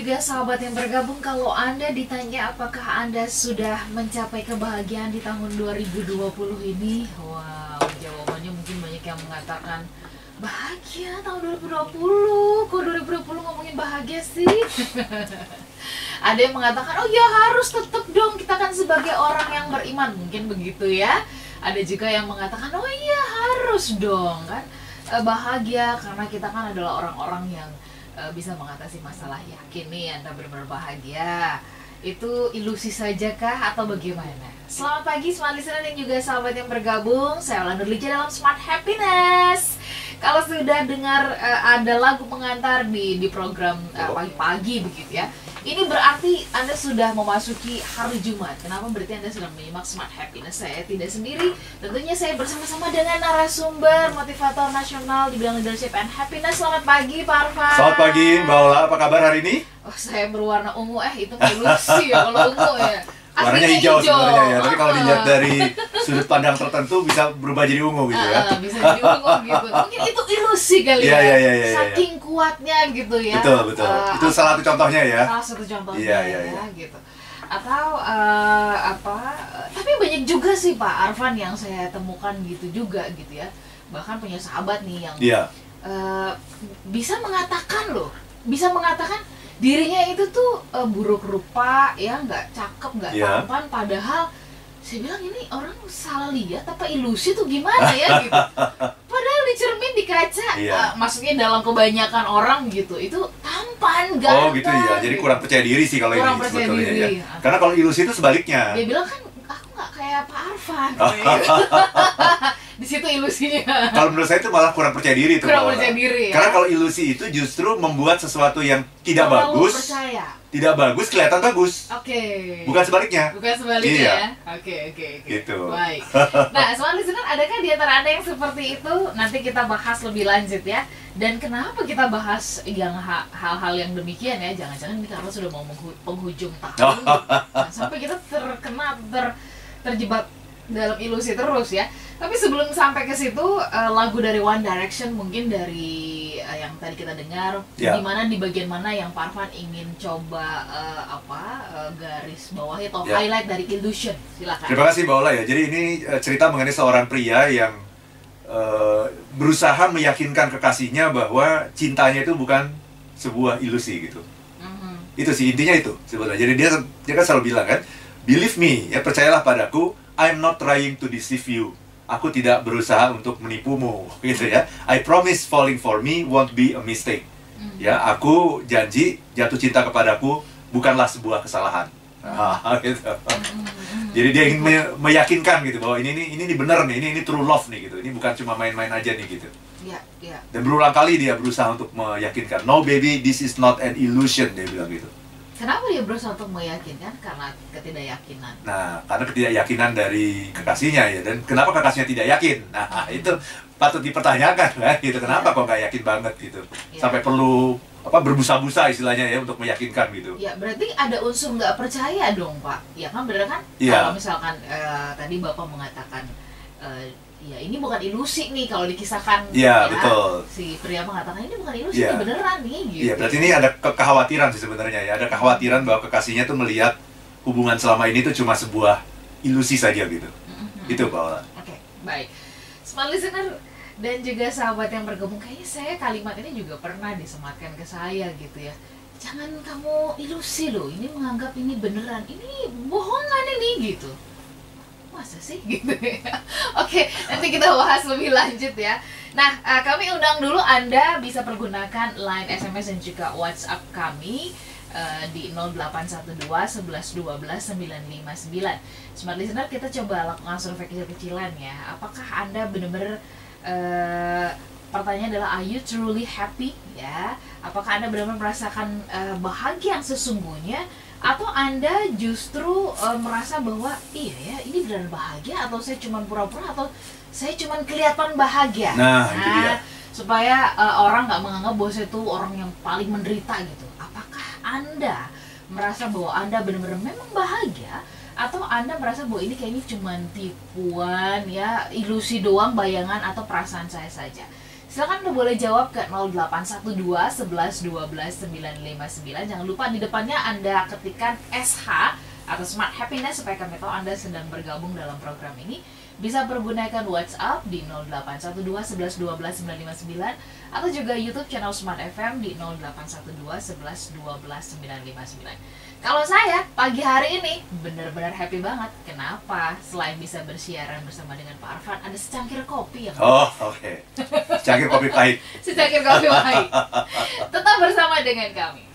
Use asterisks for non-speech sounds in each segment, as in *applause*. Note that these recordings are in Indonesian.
Juga sahabat yang bergabung kalau Anda ditanya apakah Anda sudah mencapai kebahagiaan di tahun 2020 ini? Wow, jawabannya mungkin banyak yang mengatakan Bahagia tahun 2020 Kok 2020 ngomongin bahagia sih? *laughs* Ada yang mengatakan, oh ya harus tetap dong kita kan sebagai orang yang beriman. Mungkin begitu ya. Ada juga yang mengatakan, oh iya harus dong kan? Eh, Bahagia karena kita kan adalah orang-orang yang eh, bisa mengatasi masalah yakin nih anda benar-benar bahagia. Itu ilusi saja kah? Atau bagaimana? Selamat pagi smart listener dan juga sahabat yang bergabung. Saya Ola Nurlija dalam Smart Happiness. Kalau sudah dengar eh, ada lagu pengantar di, di program eh, pagi-pagi begitu ya Ini berarti Anda sudah memasuki hari Jumat. Kenapa berarti Anda sedang menyimak Smart Happiness? Saya tidak sendiri. Tentunya saya bersama-sama dengan narasumber motivator nasional di bidang leadership and happiness. Selamat pagi Pak Arfan. Selamat pagi Mbak Ola, apa kabar hari ini? Oh, saya berwarna ungu. Eh itu ilusi ya kalau ungu ya. Warnanya Aslinya hijau, sebenarnya ya, tapi kalau Ah, dilihat dari sudut pandang tertentu bisa berubah jadi ungu gitu ya. ah, bisa jadi ungu gitu. *laughs* Mungkin itu ilusi kali Iya, ya. iya, iya, iya. Saking kuatnya gitu ya. Betul, betul. Eh, Itu salah satu contohnya ya. salah satu contohnya Iya, iya, ya iya. gitu. Atau eh, apa? Tapi banyak juga sih Pak Arfan yang saya temukan gitu juga gitu ya. Bahkan punya sahabat nih yang Iya. eh, bisa mengatakan loh, bisa mengatakan dirinya itu tuh eh, buruk rupa, ya nggak cakep, nggak Iya. tampan, padahal saya bilang ini orang salah lihat apa ilusi tuh gimana ya *laughs* gitu. Padahal di cermin di kaca, Iya. eh, maksudnya dalam kebanyakan orang gitu itu tampan, ganteng. Oh gitu ya, jadi kurang percaya diri sih kalau Kurang ini percaya sebetulnya diri. ya. Karena kalau ilusi itu sebaliknya. Dia bilang kan aku nggak kayak Pak Arfan. *laughs* *laughs* di situ ilusinya. Kalau menurut saya itu malah kurang percaya diri itu. Kurang percaya diri ya. Karena kalau ilusi itu justru membuat sesuatu yang tidak Terlalu bagus, Percaya. tidak bagus kelihatan bagus. Oke. Bukan sebaliknya. Bukan sebaliknya Iya. ya. Oke, oke, oke. Gitu. Baik. *laughs* Nah, soal listener, adakah di antara Anda yang seperti itu? Nanti kita bahas lebih lanjut ya. Dan kenapa kita bahas yang ha- hal-hal yang demikian ya? Jangan-jangan ini karena sudah mau penghujung tahun. *laughs* Nah, sampai kita terkena ter terjebak dalam ilusi terus ya. Tapi sebelum sampai ke situ, eh, lagu dari One Direction mungkin dari eh, yang tadi kita dengar, Ya. di mana di bagian mana yang Parvan ingin coba eh, apa garis bawahnya atau Ya. highlight dari illusion, silakan. Terima kasih Mbak Ola ya. Jadi ini cerita mengenai seorang pria yang eh, berusaha meyakinkan kekasihnya bahwa cintanya itu bukan sebuah ilusi gitu. Mhm. Itu sih intinya itu sebetulnya. Jadi dia dia kan selalu bilang kan, believe me, ya percayalah padaku, I'm not trying to deceive you. Aku tidak berusaha untuk menipumu *laughs* gitu ya. I promise falling for me won't be a mistake. Mhm. Ya, aku janji jatuh cinta kepadaku bukanlah sebuah kesalahan. Nah, *laughs* gitu. Mhm. Jadi dia ingin me- meyakinkan gitu bahwa ini ini ini, ini benar nih, ini ini true love nih gitu. Ini bukan cuma main-main aja nih gitu. Ya, ya. Dan berulang kali dia berusaha untuk meyakinkan, no baby, this is not an illusion dia bilang gitu. Kenapa dia berusaha untuk meyakinkan? Karena ketidakyakinan. Nah, karena ketidakyakinan dari kekasihnya ya, dan kenapa kekasihnya tidak yakin? Nah, *laughs* itu patut dipertanyakan kan, *laughs* gitu. Kenapa kok nggak yakin banget gitu? Ya. Sampai perlu apa berbusa-busa istilahnya ya untuk meyakinkan gitu. Ya, berarti ada unsur nggak percaya dong, Pak. Ya kan, bener kan? Iya. Kalau misalkan eh, tadi Bapak mengatakan, eh, ya ini bukan ilusi nih kalau dikisahkan. Iya, ya. betul. Si pria mengatakan ini bukan ilusi, Iya. ini beneran nih. Gitu. Iya, berarti ini ada ke- kekhawatiran sih sebenarnya ya. Ada kekhawatiran bahwa kekasihnya tuh melihat hubungan selama ini tuh cuma sebuah ilusi saja gitu. Mhm. Itu Paula. Oke, baik. Smart listener dan juga sahabat yang bergabung, kayaknya saya kalimat ini juga pernah disematkan ke saya gitu ya. Jangan kamu ilusi loh, ini menganggap ini beneran, ini bohongan ini gitu. Masa sih *laughs* gitu ya? Oke, nanti kita bahas lebih lanjut ya. Nah, eh, kami undang dulu Anda bisa pergunakan line SMS dan juga WhatsApp kami eh, di 0812 11 12 959. Smart listener kita coba lakukan survei kecil-kecilan ya. Apakah Anda benar-benar eh, pertanyaan adalah are you truly happy ya? Apakah Anda benar-benar merasakan eh, bahagia yang sesungguhnya atau Anda justru eh, merasa bahwa iya ya ini benar bahagia atau saya cuma pura-pura atau saya cuma kelihatan bahagia. Nah, itu dia. supaya eh, orang nggak menganggap bahwa saya itu orang yang paling menderita gitu. Apakah Anda merasa bahwa Anda benar-benar memang bahagia atau Anda merasa bahwa ini kayaknya cuma tipuan ya, ilusi doang, bayangan atau perasaan saya saja. Silakan Anda boleh jawab ke 0812 11 12 959. Jangan lupa di depannya Anda ketikkan SH atau Smart Happiness supaya kami tahu Anda sedang bergabung dalam program ini. Bisa pergunakan WhatsApp di 0812 11 12 959 atau juga YouTube channel Smart FM di 0812 11 12 959. Kalau saya pagi hari ini benar-benar happy banget. Kenapa? Selain bisa bersiaran bersama dengan Pak Arfan, ada secangkir kopi yang Oh, oke. Cangkir kopi pahit. *laughs* secangkir kopi pahit. Tetap bersama dengan kami.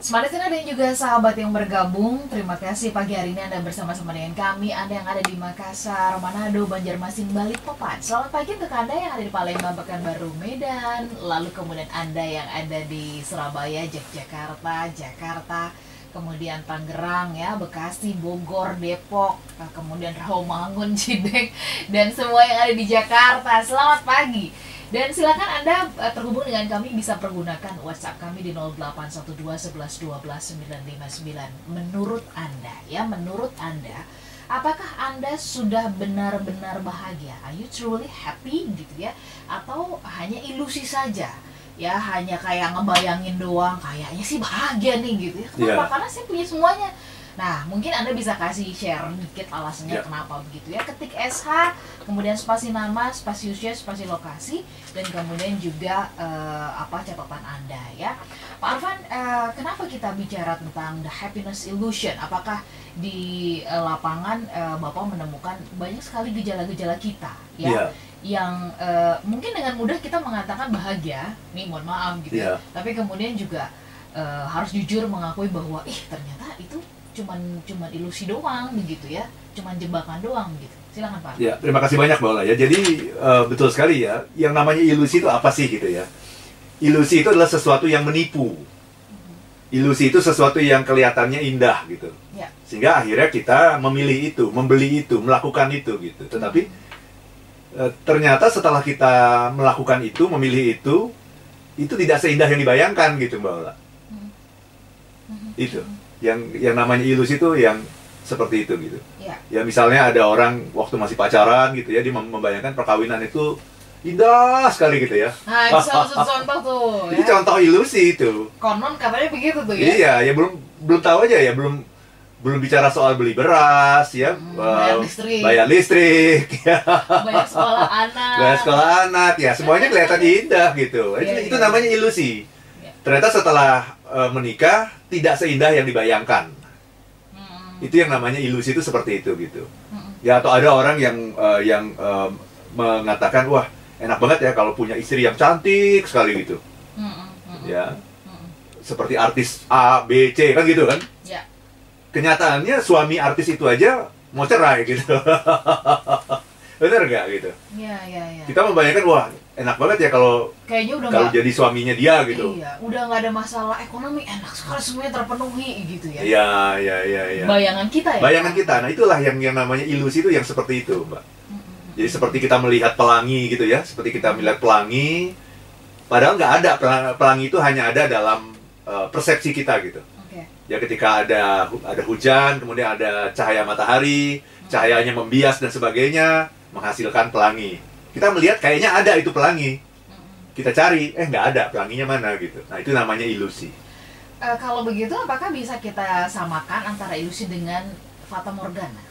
Smart Listener dan juga sahabat yang bergabung, terima kasih pagi hari ini Anda bersama-sama dengan kami, Anda yang ada di Makassar, Manado, Banjarmasin, Balikpapan. Selamat pagi untuk Anda yang ada di Palembang, Pekanbaru, Medan, lalu kemudian Anda yang ada di Surabaya, Yogyakarta, Jakarta, kemudian Tangerang ya, Bekasi, Bogor, Depok, kemudian Rawamangun, *laughs* Cideng, dan semua yang ada di Jakarta. Selamat pagi. Dan silakan Anda uh, terhubung dengan kami bisa pergunakan WhatsApp kami di 0812 11 12 959. Menurut Anda ya, menurut Anda apakah Anda sudah benar-benar bahagia? Are you truly happy gitu ya? Atau hanya ilusi saja? Ya hanya kayak ngebayangin doang, kayaknya sih bahagia nih gitu ya. Kenapa? Iya. Karena saya punya semuanya. Nah, mungkin Anda bisa kasih share dikit alasannya Ya. kenapa begitu ya. Ketik SH, kemudian spasi nama, spasi usia, spasi lokasi, dan kemudian juga eh, apa catatan Anda ya. Pak Arfan, eh, kenapa kita bicara tentang the happiness illusion? Apakah di eh, lapangan eh, Bapak menemukan banyak sekali gejala-gejala kita ya? Iya. Yang eh, mungkin dengan mudah kita mengatakan bahagia, nih mohon maaf gitu ya. Iya. Tapi kemudian juga eh, harus jujur mengakui bahwa ih ternyata itu cuman cuman ilusi doang begitu ya, cuman jebakan doang gitu. Silakan Pak. Ya, terima kasih banyak Mbak Ola ya. Jadi eh, betul sekali ya, yang namanya ilusi itu apa sih gitu ya? Ilusi itu adalah sesuatu yang menipu. Ilusi itu sesuatu yang kelihatannya indah gitu. Ya. Sehingga akhirnya kita memilih itu, membeli itu, melakukan itu gitu. Tetapi eh, ternyata setelah kita melakukan itu, memilih itu, itu tidak seindah yang dibayangkan gitu Mbak Ola. Mhm. Itu. Yang yang namanya ilusi itu yang seperti itu gitu. Ya. Ya misalnya ada orang waktu masih pacaran gitu ya dia mem- membayangkan perkawinan itu indah sekali gitu ya. Nah, itu *laughs* salah satu contoh tuh Itu ya. contoh ilusi itu. Konon katanya begitu tuh ya. Iya, ya belum belum tahu aja ya, belum belum bicara soal beli beras ya, Hmm, eh, bayar listrik. bayar listrik, *laughs* ya, Banyak sekolah anak. bayar sekolah anak, ya semuanya kelihatan indah gitu. Itu, Iya, itu iya. namanya ilusi. Iya. Ternyata setelah eh, menikah tidak seindah yang dibayangkan. Mm-mm. Itu yang namanya ilusi itu seperti itu gitu. Mm-mm. Ya atau ada orang yang eh, yang eh, mengatakan wah enak banget ya kalau punya istri yang cantik sekali gitu. Mm-mm. Mm-mm. Ya, Mm-mm. seperti artis A, B, C kan gitu kan. Ya. Kenyataannya suami artis itu aja mau cerai gitu. *laughs* Bener nggak gitu? Ya, ya, ya. Kita membayangkan wah enak banget ya kalau Kayaknya udah kalau nggak jadi suaminya dia gitu. Iya, udah nggak ada masalah ekonomi, enak sekali semuanya terpenuhi gitu ya. Iya, iya, iya, iya. Bayangan kita ya. Bayangan kita. Nah, itulah yang yang namanya ilusi itu yang seperti itu, Mbak. Jadi seperti kita melihat pelangi gitu ya, seperti kita melihat pelangi, padahal nggak ada pelangi, itu hanya ada dalam uh, persepsi kita gitu. Ya ketika ada ada hujan, kemudian ada cahaya matahari, cahayanya membias dan sebagainya, menghasilkan pelangi. Kita melihat kayaknya ada itu pelangi, kita cari, eh nggak ada pelanginya mana gitu. Nah itu namanya ilusi. Eh, kalau begitu, apakah bisa kita samakan antara ilusi dengan fata morgana?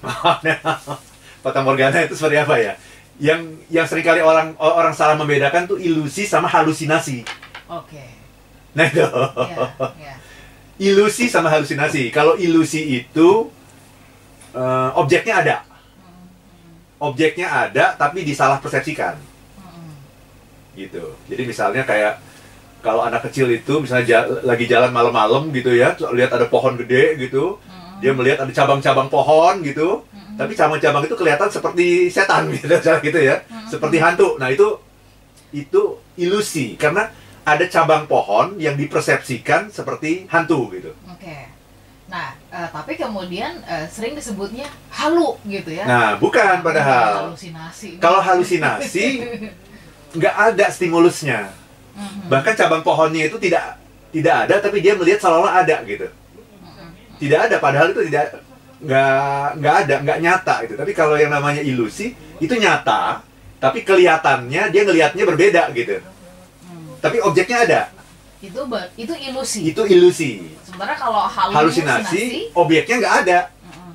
*laughs* Fata Morgana itu seperti apa ya? Yang yang sering kali orang orang salah membedakan tuh ilusi sama halusinasi. Oke. Nah itu. Ya, ya. ilusi sama halusinasi. Kalau ilusi itu eh, objeknya ada. Objeknya ada tapi disalah persepsikan Mm-mm. gitu. Jadi misalnya kayak kalau anak kecil itu misalnya ja- lagi jalan malam-malam gitu ya, lihat ada pohon gede gitu, Mm-mm. dia melihat ada cabang-cabang pohon gitu, Mm-mm. tapi cabang-cabang itu kelihatan seperti setan gitu, *laughs* misalnya gitu ya, Mm-mm. seperti hantu. Nah itu itu ilusi karena ada cabang pohon yang dipersepsikan seperti hantu gitu. Oke. Nah, eh, tapi kemudian eh, sering disebutnya halu gitu ya. Nah bukan padahal. halusinasi. Kalau halusinasi *laughs* nggak ada stimulusnya. Mhm. Bahkan cabang pohonnya itu tidak tidak ada, tapi dia melihat seolah-olah ada gitu. Mhm. Tidak ada, padahal itu tidak nggak nggak ada, nggak nyata itu. Tapi kalau yang namanya ilusi itu nyata, tapi kelihatannya dia ngelihatnya berbeda gitu. Hmm. Tapi objeknya ada. Itu itu ilusi. Itu ilusi. Sementara kalau halusinasi, Halusinasi, objeknya nggak ada.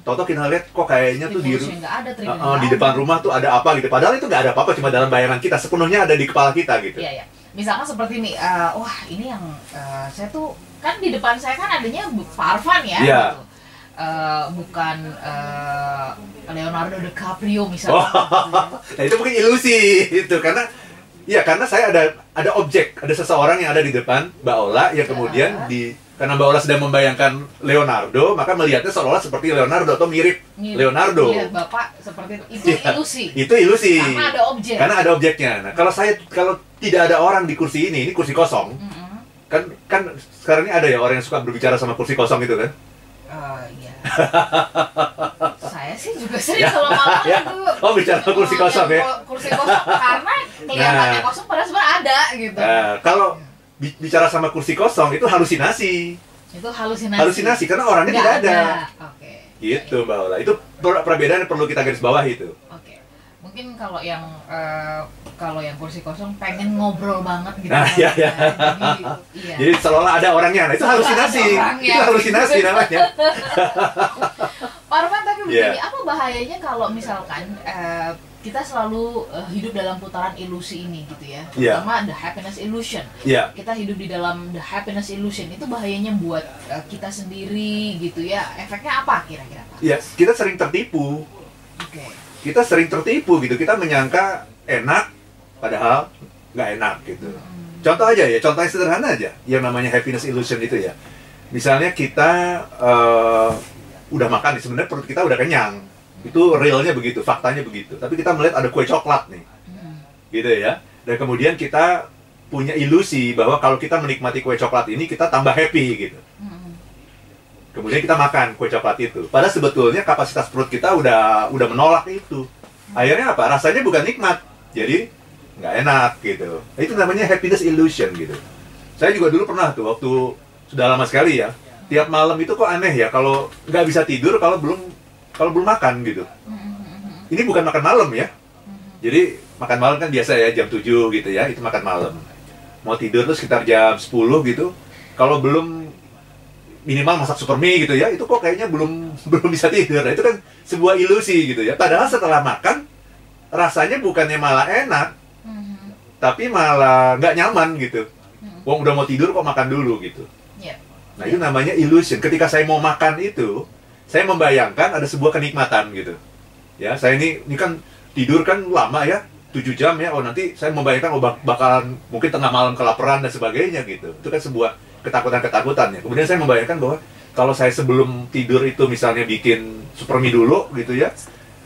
Toto kita lihat kok kayaknya tuh di ada, Uh, uh, di depan rumah tuh ada apa gitu. Padahal itu nggak ada apa-apa, cuma dalam bayangan kita. Sepenuhnya ada di kepala kita gitu. Iya, iya. Misalkan seperti ini, eh, wah ini yang eh, saya tuh kan di depan saya kan adanya Farfan ya, Iya. gitu. Eh, bukan eh, Leonardo DiCaprio Oh, misalnya. *laughs* nah itu mungkin ilusi itu karena ya karena saya ada ada objek, ada seseorang yang ada di depan Mbak Ola yang kemudian Ya. di karena Mbak Ola sedang membayangkan Leonardo, maka melihatnya seolah-olah seperti Leonardo atau mirip Mirip. Leonardo. Lihat bapak seperti itu, itu Iya. ilusi. Itu ilusi. Karena ada objek. Karena ada objeknya. Nah, kalau saya kalau tidak ada orang di kursi ini, ini kursi kosong, Mm-mm. kan kan sekarang ini ada ya orang yang suka berbicara sama kursi kosong gitu kan? Eh, iya. *laughs* saya sih juga sering Ya. kalau malam Ya. itu. Oh, bicara kursi kosong ya? Kursi kosong karena *laughs* kelihatannya Nah. kosong padahal sebenarnya ada gitu. Nah, kalau bicara sama kursi kosong itu halusinasi. itu halusinasi. Halusinasi karena orangnya Nggak tidak ada. Oke. Gitu Mbak Ola. Itu per- perbedaan yang perlu kita garis bawah itu. Oke. Mungkin kalau yang eh, kalau yang kursi kosong pengen ngobrol banget gitu. Nah, kan. iya, iya. Jadi, iya. Jadi seolah ada orangnya. Nah, itu halusinasi. Ada orangnya. Itu halusinasi namanya. *laughs* Pak Arman tapi begini, Iya. apa bahayanya kalau misalkan eh, kita selalu eh, hidup dalam putaran ilusi ini gitu ya? Iya. Terutama the happiness illusion. Iya. Kita hidup di dalam the happiness illusion itu bahayanya buat eh, kita sendiri gitu ya. Efeknya apa kira-kira Pak? Iya, kita sering tertipu. Oke. Kita sering tertipu gitu. Kita menyangka enak padahal nggak enak gitu. Hmm. Contoh aja ya, contoh yang sederhana aja, yang namanya happiness illusion itu ya. Misalnya kita eh, udah makan sebenarnya perut kita udah kenyang. Itu realnya begitu, faktanya begitu. Tapi kita melihat ada kue coklat nih, Hmm. gitu ya. Dan kemudian kita punya ilusi bahwa kalau kita menikmati kue coklat ini kita tambah happy gitu. Hmm. Kemudian kita makan kue coklat itu. Padahal sebetulnya kapasitas perut kita udah udah menolak itu. Akhirnya apa? Rasanya bukan nikmat. Jadi nggak enak gitu. Nah, Itu namanya happiness illusion gitu. Saya juga dulu pernah tuh waktu sudah lama sekali ya. Tiap malam itu kok aneh ya kalau nggak bisa tidur kalau belum kalau belum makan gitu. Ini bukan makan malam ya. Jadi makan malam kan biasa ya jam 7 gitu ya, itu makan malam. Mau tidur tuh sekitar jam 10 gitu. Kalau belum minimal masak super mie gitu ya, itu kok kayaknya belum *laughs* belum bisa tidur. Nah, itu kan sebuah ilusi gitu ya. Padahal setelah makan rasanya bukannya malah enak, tapi malah nggak nyaman gitu. Wong udah mau tidur kok makan dulu gitu. Iya. Nah itu namanya illusion. Ketika saya mau makan itu, saya membayangkan ada sebuah kenikmatan gitu. Ya, saya ini ini kan tidur kan lama ya, 7 jam ya. Oh nanti saya membayangkan oh bak- bakalan mungkin tengah malam kelaparan dan sebagainya gitu. Itu kan sebuah ketakutan-ketakutan ya. Kemudian saya membayangkan bahwa kalau saya sebelum tidur itu misalnya bikin super mie dulu gitu ya,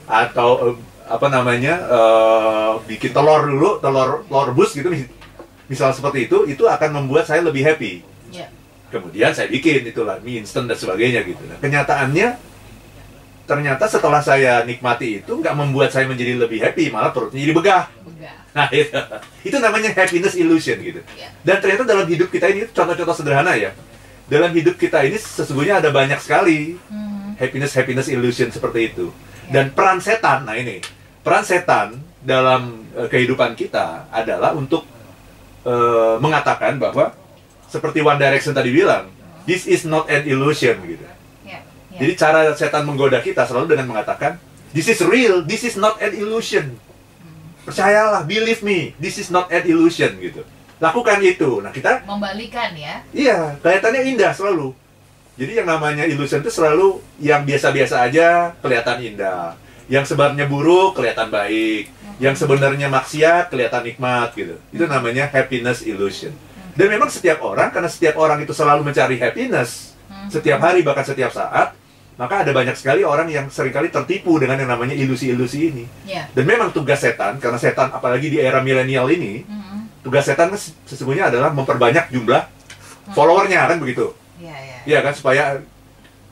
atau eh, apa namanya eh, bikin telur dulu, telur telur rebus gitu, mis- misal seperti itu, itu akan membuat saya lebih happy. Iya. Kemudian saya bikin itulah mie instan dan sebagainya gitu. Nah, kenyataannya ternyata setelah saya nikmati itu nggak membuat saya menjadi lebih happy, malah perutnya jadi begah. Nah, *laughs* itu, itu namanya happiness illusion gitu. Iya. Dan ternyata dalam hidup kita ini contoh-contoh sederhana ya. Dalam hidup kita ini sesungguhnya ada banyak sekali Hmm. happiness happiness illusion seperti itu. Dan peran setan, nah ini peran setan dalam eh, kehidupan kita adalah untuk eh, mengatakan bahwa seperti One Direction tadi bilang, this is not an illusion gitu. Iya. Iya. Jadi cara setan menggoda kita selalu dengan mengatakan, this is real, this is not an illusion. Percayalah, believe me, this is not an illusion gitu. Lakukan itu. Nah kita membalikan ya. Iya, kelihatannya indah selalu. Jadi yang namanya illusion itu selalu yang biasa-biasa aja kelihatan indah. Yang sebenarnya buruk kelihatan baik. Yang sebenarnya maksiat kelihatan nikmat gitu. Itu namanya happiness illusion. Dan memang setiap orang karena setiap orang itu selalu mencari happiness Hmm. setiap hari bahkan setiap saat, maka ada banyak sekali orang yang sering kali tertipu dengan yang namanya ilusi-ilusi ini. Iya. Dan memang tugas setan karena setan apalagi di era milenial ini, Hmm. tugas setan kan sesungguhnya adalah memperbanyak jumlah followernya kan begitu Iya, iya. Iya kan supaya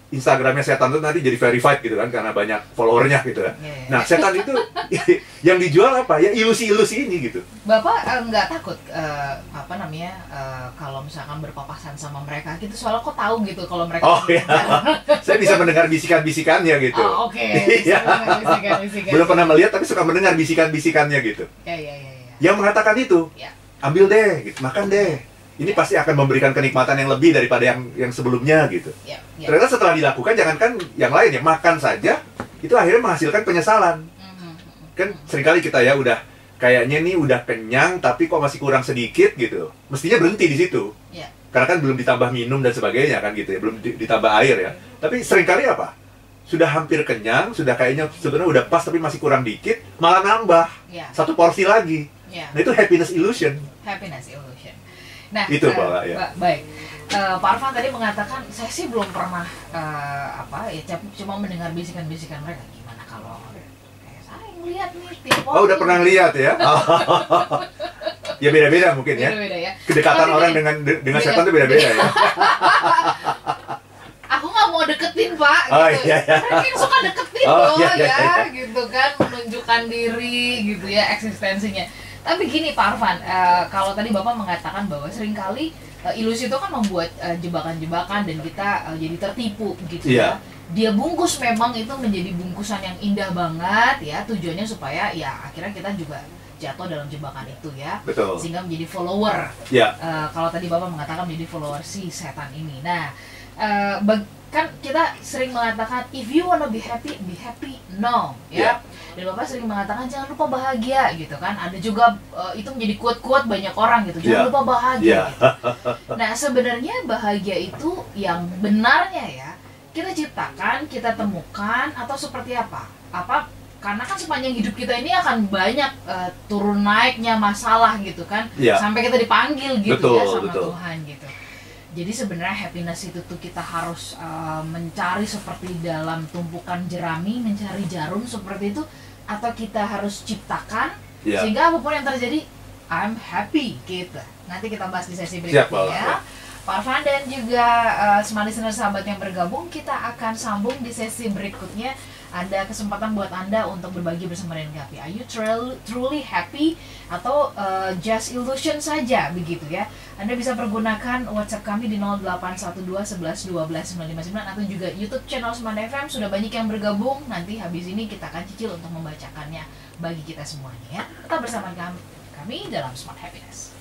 Instagramnya setan itu nanti jadi verified gitu kan karena banyak followernya gitu kan. Iya, iya. Nah setan itu *laughs* yang dijual apa ya ilusi-ilusi ini gitu. Bapak eh, nggak takut eh, apa namanya eh, kalau misalkan berpapasan sama mereka gitu soalnya kok tahu gitu kalau mereka Oh ya, *laughs* saya bisa mendengar bisikan-bisikannya gitu. Oh, oke. *laughs* Iya. Bisikan-bisikan. Belum pernah melihat tapi suka mendengar bisikan-bisikannya gitu. Ya, ya, ya, ya. Yang mengatakan itu, Ya. ambil deh, gitu, makan deh. Ini pasti akan memberikan kenikmatan yang lebih daripada yang yang sebelumnya gitu. Ya, ya. Ternyata setelah dilakukan, jangankan yang lain ya makan saja, itu akhirnya menghasilkan penyesalan. Mhm. Kan sering kali kita ya udah kayaknya nih udah kenyang tapi kok masih kurang sedikit gitu. Mestinya berhenti di situ. Ya. Karena kan belum ditambah minum dan sebagainya kan gitu ya, belum di- ditambah air ya. Tapi sering kali apa? Sudah hampir kenyang, sudah kayaknya sebenarnya udah pas tapi masih kurang dikit, malah nambah Ya, satu porsi lagi. ya. Nah itu happiness illusion. Happiness illusion. Nah, Itu, eh, Pak, ya. ba- baik. Eh, Pak Arfan tadi mengatakan saya sih belum pernah eh, apa ya cuma mendengar bisikan-bisikan mereka gimana kalau kayak saya ngeliat nih tiap Oh udah pernah lihat ya? *laughs* ya beda-beda mungkin ya. Beda-beda ya. Kedekatan orang dengan dengan Beda. setan itu beda-beda ya. *laughs* aku nggak mau deketin pak Oh, gitu iya, iya. Mungkin suka deketin Oh, loh iya, iya, ya iya. gitu kan menunjukkan diri gitu ya eksistensinya tapi gini Pak Arfan eh, kalau tadi bapak mengatakan bahwa sering kali eh, ilusi itu kan membuat eh, jebakan-jebakan dan kita eh, jadi tertipu gitu Iya. ya dia bungkus memang itu menjadi bungkusan yang indah banget ya tujuannya supaya ya akhirnya kita juga jatuh dalam jebakan itu ya Betul. sehingga menjadi follower Ya. Eh, kalau tadi bapak mengatakan menjadi follower si setan ini nah bag- kan kita sering mengatakan if you wanna be happy be happy no ya dan bapak sering mengatakan jangan lupa bahagia gitu kan ada juga eh, itu menjadi quote-quote banyak orang gitu jangan Ya. lupa bahagia Ya. gitu. nah sebenarnya bahagia itu yang benarnya ya kita ciptakan kita temukan atau seperti apa apa karena kan sepanjang hidup kita ini akan banyak eh, turun naiknya masalah gitu kan Ya. sampai kita dipanggil gitu Betul, ya sama betul. Tuhan gitu. Jadi sebenarnya happiness itu tuh kita harus uh, mencari seperti dalam tumpukan jerami, mencari jarum seperti itu atau kita harus ciptakan Ya. sehingga apa pun yang terjadi I'm happy gitu. Nanti kita bahas di sesi Siap, Pak. berikutnya. Pak Arfan dan juga uh, semua listener sahabat yang bergabung kita akan sambung di sesi berikutnya. Ada kesempatan buat Anda untuk berbagi bersama dengan kami. Are you truly, truly happy atau uh, just illusion saja begitu ya? Anda bisa pergunakan WhatsApp kami di 0812 11 12 959 atau juga YouTube channel Smart FM sudah banyak yang bergabung. Nanti habis ini kita akan cicil untuk membacakannya bagi kita semuanya ya. Tetap bersama kami, kami dalam Smart Happiness.